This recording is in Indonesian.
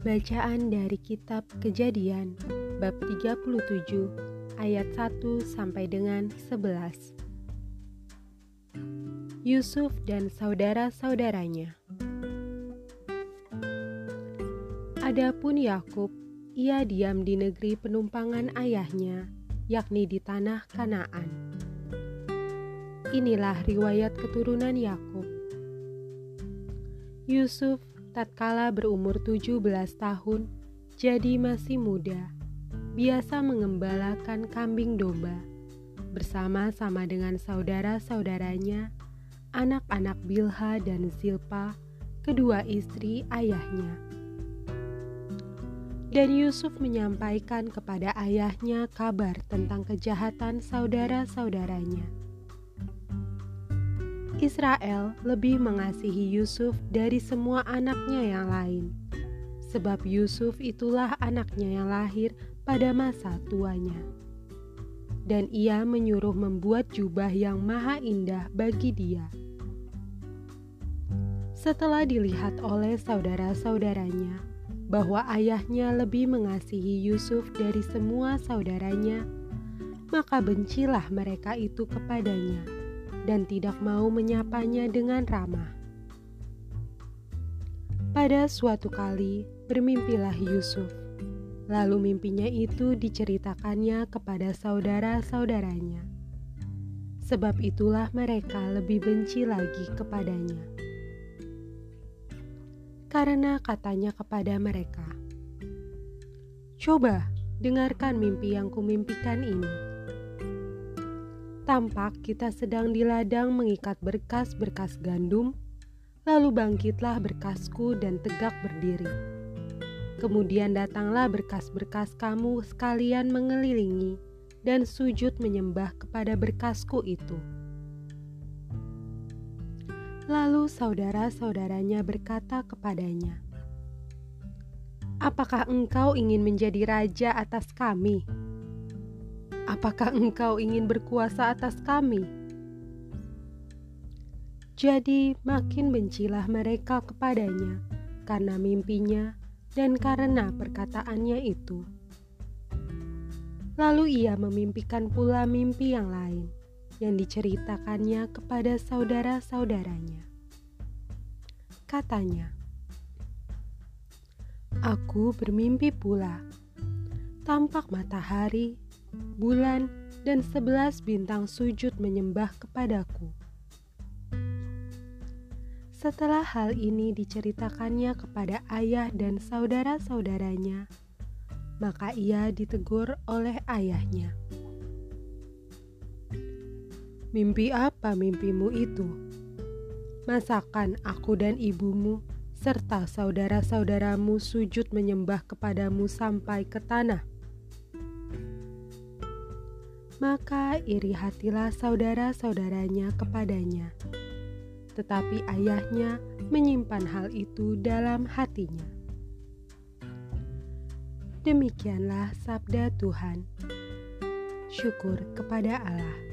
Bacaan dari kitab Kejadian bab 37 ayat 1 sampai dengan 11. Yusuf dan saudara-saudaranya. Adapun Yakub, ia diam di negeri penumpangan ayahnya, yakni di tanah Kanaan. Inilah riwayat keturunan Yakub. Yusuf tatkala berumur 17 tahun, jadi masih muda, biasa mengembalakan kambing domba bersama-sama dengan saudara-saudaranya, anak-anak Bilha dan Zilpa, kedua istri ayahnya. Dan Yusuf menyampaikan kepada ayahnya kabar tentang kejahatan saudara-saudaranya Israel lebih mengasihi Yusuf dari semua anaknya yang lain, sebab Yusuf itulah anaknya yang lahir pada masa tuanya. Dan ia menyuruh membuat jubah yang maha indah bagi dia. Setelah dilihat oleh saudara-saudaranya bahwa ayahnya lebih mengasihi Yusuf dari semua saudaranya, maka bencilah mereka itu kepadanya dan tidak mau menyapanya dengan ramah. Pada suatu kali, bermimpilah Yusuf. Lalu mimpinya itu diceritakannya kepada saudara-saudaranya. Sebab itulah mereka lebih benci lagi kepadanya. Karena katanya kepada mereka, "Coba dengarkan mimpi yang kumimpikan ini." Tampak kita sedang di ladang mengikat berkas-berkas gandum, lalu bangkitlah berkasku dan tegak berdiri. Kemudian datanglah berkas-berkas kamu sekalian mengelilingi dan sujud menyembah kepada berkasku itu. Lalu saudara-saudaranya berkata kepadanya, "Apakah engkau ingin menjadi raja atas kami?" Apakah engkau ingin berkuasa atas kami? Jadi makin bencilah mereka kepadanya karena mimpinya dan karena perkataannya itu. Lalu ia memimpikan pula mimpi yang lain yang diceritakannya kepada saudara-saudaranya. Katanya, Aku bermimpi pula, tampak matahari bulan, dan sebelas bintang sujud menyembah kepadaku. Setelah hal ini diceritakannya kepada ayah dan saudara-saudaranya, maka ia ditegur oleh ayahnya. Mimpi apa mimpimu itu? Masakan aku dan ibumu serta saudara-saudaramu sujud menyembah kepadamu sampai ke tanah? Maka iri hatilah saudara-saudaranya kepadanya. Tetapi ayahnya menyimpan hal itu dalam hatinya. Demikianlah sabda Tuhan. Syukur kepada Allah.